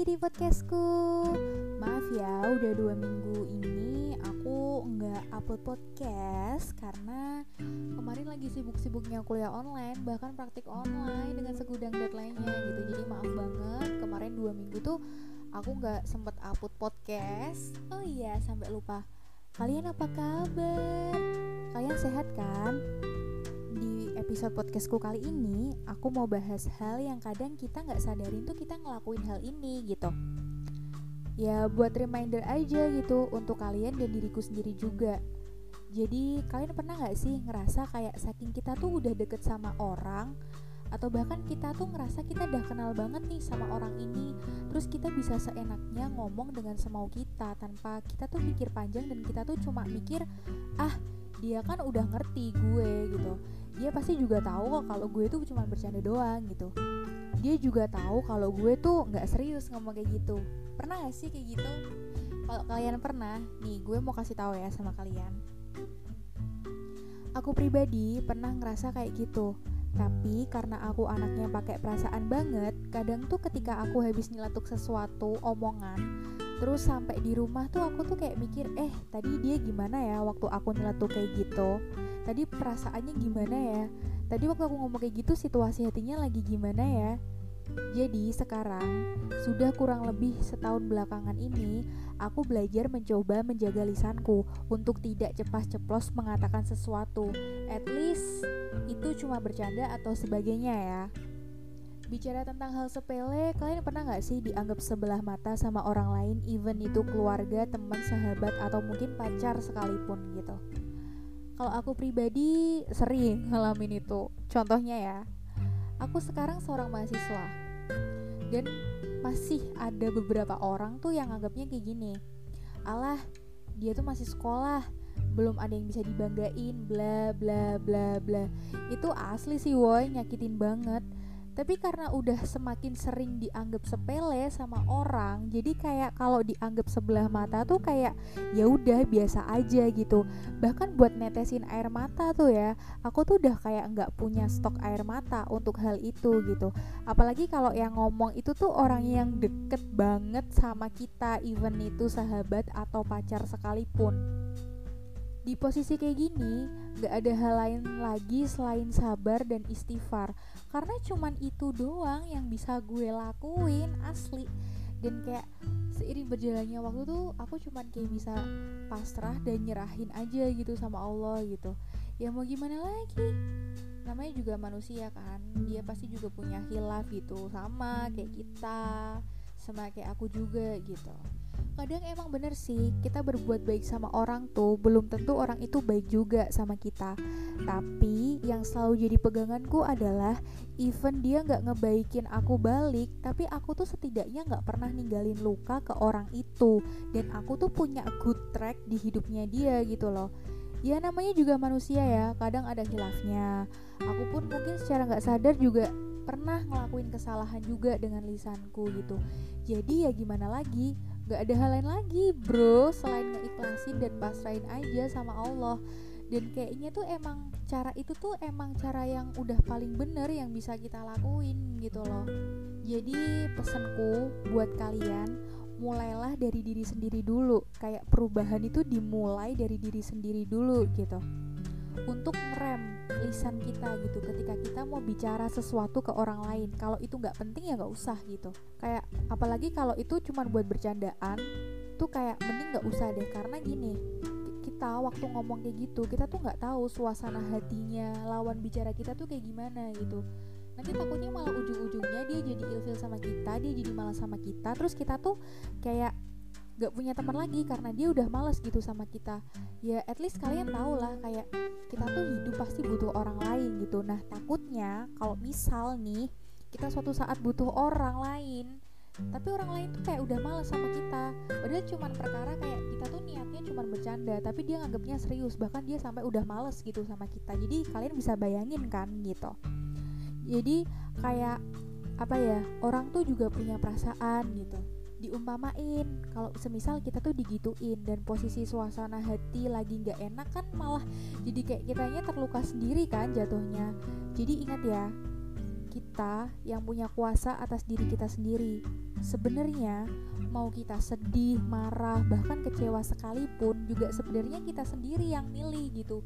lagi di podcastku Maaf ya, udah dua minggu ini aku nggak upload podcast Karena kemarin lagi sibuk-sibuknya kuliah online Bahkan praktik online dengan segudang deadline-nya gitu Jadi maaf banget, kemarin dua minggu tuh aku nggak sempet upload podcast Oh iya, sampai lupa Kalian apa kabar? Kalian sehat kan? Episode podcastku kali ini aku mau bahas hal yang kadang kita nggak sadarin tuh kita ngelakuin hal ini gitu. Ya buat reminder aja gitu untuk kalian dan diriku sendiri juga. Jadi kalian pernah nggak sih ngerasa kayak saking kita tuh udah deket sama orang atau bahkan kita tuh ngerasa kita udah kenal banget nih sama orang ini terus kita bisa seenaknya ngomong dengan semau kita tanpa kita tuh mikir panjang dan kita tuh cuma mikir ah dia kan udah ngerti gue gitu dia pasti juga tahu kok kalau gue tuh cuma bercanda doang gitu. Dia juga tahu kalau gue tuh nggak serius ngomong kayak gitu. Pernah gak sih kayak gitu? Kalau kalian pernah nih gue mau kasih tahu ya sama kalian. Aku pribadi pernah ngerasa kayak gitu. Tapi karena aku anaknya pakai perasaan banget kadang tuh ketika aku habis nyeletuk sesuatu omongan terus sampai di rumah tuh aku tuh kayak mikir eh tadi dia gimana ya waktu aku nyeletuk kayak gitu tadi perasaannya gimana ya? Tadi waktu aku ngomong kayak gitu situasi hatinya lagi gimana ya? Jadi sekarang sudah kurang lebih setahun belakangan ini aku belajar mencoba menjaga lisanku untuk tidak cepat-ceplos mengatakan sesuatu. At least itu cuma bercanda atau sebagainya ya. Bicara tentang hal sepele, kalian pernah gak sih dianggap sebelah mata sama orang lain, even itu keluarga, teman, sahabat, atau mungkin pacar sekalipun gitu? Kalau aku pribadi sering ngalamin itu. Contohnya ya, aku sekarang seorang mahasiswa dan masih ada beberapa orang tuh yang anggapnya kayak gini. Alah, dia tuh masih sekolah, belum ada yang bisa dibanggain, bla bla bla bla. Itu asli sih woi, nyakitin banget tapi karena udah semakin sering dianggap sepele sama orang jadi kayak kalau dianggap sebelah mata tuh kayak ya udah biasa aja gitu. Bahkan buat netesin air mata tuh ya aku tuh udah kayak nggak punya stok air mata untuk hal itu gitu. Apalagi kalau yang ngomong itu tuh orang yang deket banget sama kita even itu sahabat atau pacar sekalipun di posisi kayak gini gak ada hal lain lagi selain sabar dan istighfar. Karena cuman itu doang yang bisa gue lakuin asli. Dan kayak seiring berjalannya waktu tuh aku cuman kayak bisa pasrah dan nyerahin aja gitu sama Allah gitu. Ya mau gimana lagi? Namanya juga manusia kan dia pasti juga punya hilaf gitu. Sama kayak kita sama kayak aku juga gitu kadang emang bener sih kita berbuat baik sama orang tuh belum tentu orang itu baik juga sama kita. Tapi yang selalu jadi peganganku adalah even dia nggak ngebaikin aku balik tapi aku tuh setidaknya nggak pernah ninggalin luka ke orang itu. Dan aku tuh punya good track di hidupnya dia gitu loh. Ya namanya juga manusia ya kadang ada hilafnya aku pun mungkin secara nggak sadar juga pernah ngelakuin kesalahan juga dengan lisanku gitu. Jadi ya gimana lagi gak ada hal lain lagi bro. Selain ngeikhlasin dan pasrahin aja sama Allah. Dan kayaknya tuh emang cara itu tuh emang cara yang udah paling bener yang bisa kita lakuin gitu loh. Jadi pesanku buat kalian mulailah dari diri sendiri dulu. Kayak perubahan itu dimulai dari diri sendiri dulu gitu untuk ngerem lisan kita gitu. Ketika kita mau bicara sesuatu ke orang lain kalau itu nggak penting ya nggak usah gitu. Kayak apalagi kalau itu cuma buat bercandaan tuh kayak mending nggak usah deh. Karena gini kita waktu ngomong kayak gitu kita tuh nggak tahu suasana hatinya lawan bicara kita tuh kayak gimana gitu. Nanti takutnya malah ujung-ujungnya dia jadi ilfil sama kita dia jadi malas sama kita terus kita tuh kayak gak punya teman lagi karena dia udah males gitu sama kita. Ya at least kalian tau lah kayak kita tuh hidup pasti butuh orang lain gitu. Nah takutnya kalau misal nih kita suatu saat butuh orang lain tapi orang lain tuh kayak udah males sama kita. Padahal cuman perkara kayak kita tuh niatnya cuman bercanda tapi dia nganggapnya serius. Bahkan dia sampai udah males gitu sama kita. Jadi kalian bisa bayangin kan gitu. Jadi kayak apa ya orang tuh juga punya perasaan gitu diumpamain kalau semisal kita tuh digituin dan posisi suasana hati lagi nggak enak kan malah jadi kayak kitanya terluka sendiri kan jatuhnya jadi ingat ya kita yang punya kuasa atas diri kita sendiri. Sebenarnya mau kita sedih, marah, bahkan kecewa sekalipun juga sebenarnya kita sendiri yang milih gitu.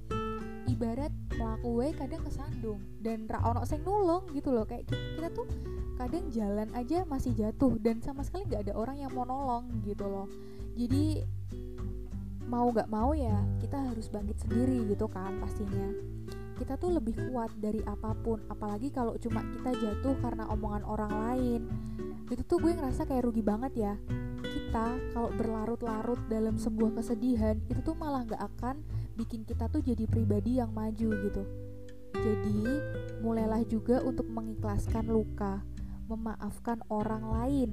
Ibarat melakukan kadang kesandung dan ra ono sing nulung gitu loh kayak kita tuh kadang jalan aja masih jatuh dan sama sekali nggak ada orang yang mau nolong gitu loh. Jadi mau gak mau ya kita harus bangkit sendiri gitu kan pastinya. Kita tuh lebih kuat dari apa pun apalagi kalau cuma kita jatuh karena omongan orang lain. Itu tuh gue ngerasa kayak rugi banget ya. Kita kalau berlarut-larut dalam sebuah kesedihan itu tuh malah gak akan bikin kita tuh jadi pribadi yang maju gitu. Jadi mulailah juga untuk mengikhlaskan luka memaafkan orang lain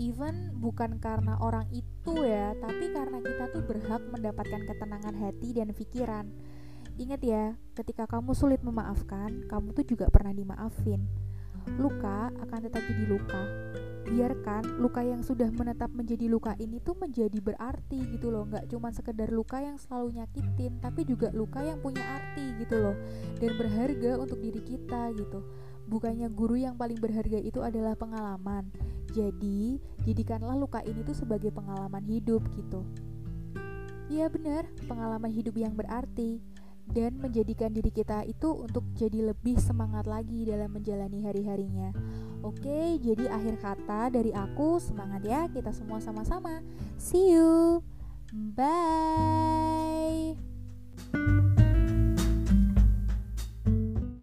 even bukan karena orang itu ya tapi karena kita tuh berhak mendapatkan ketenangan hati dan pikiran Ingat ya, ketika kamu sulit memaafkan, kamu tuh juga pernah dimaafin. Luka akan tetap jadi luka. Biarkan luka yang sudah menetap menjadi luka ini tuh menjadi berarti gitu loh. Nggak cuma sekedar luka yang selalu nyakitin, tapi juga luka yang punya arti gitu loh. Dan berharga untuk diri kita gitu. Bukannya guru yang paling berharga itu adalah pengalaman. Jadi, jadikanlah luka ini tuh sebagai pengalaman hidup gitu. Iya benar, pengalaman hidup yang berarti dan menjadikan diri kita itu untuk jadi lebih semangat lagi dalam menjalani hari-harinya. Oke, jadi akhir kata dari aku semangat ya kita semua sama-sama. See you. Bye.